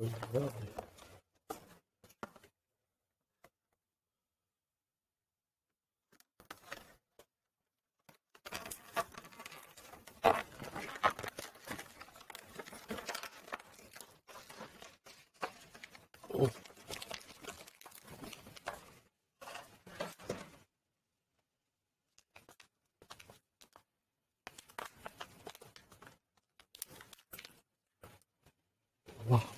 Oh. Wow.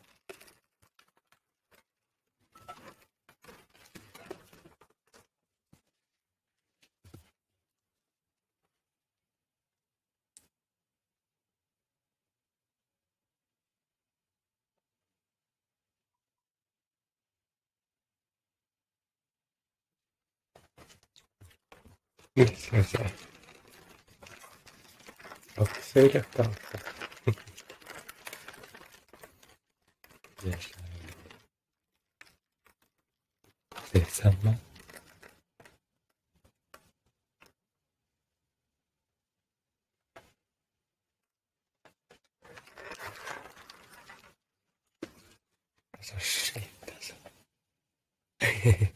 没事没事，不生气了，没事，没事嘛，没事。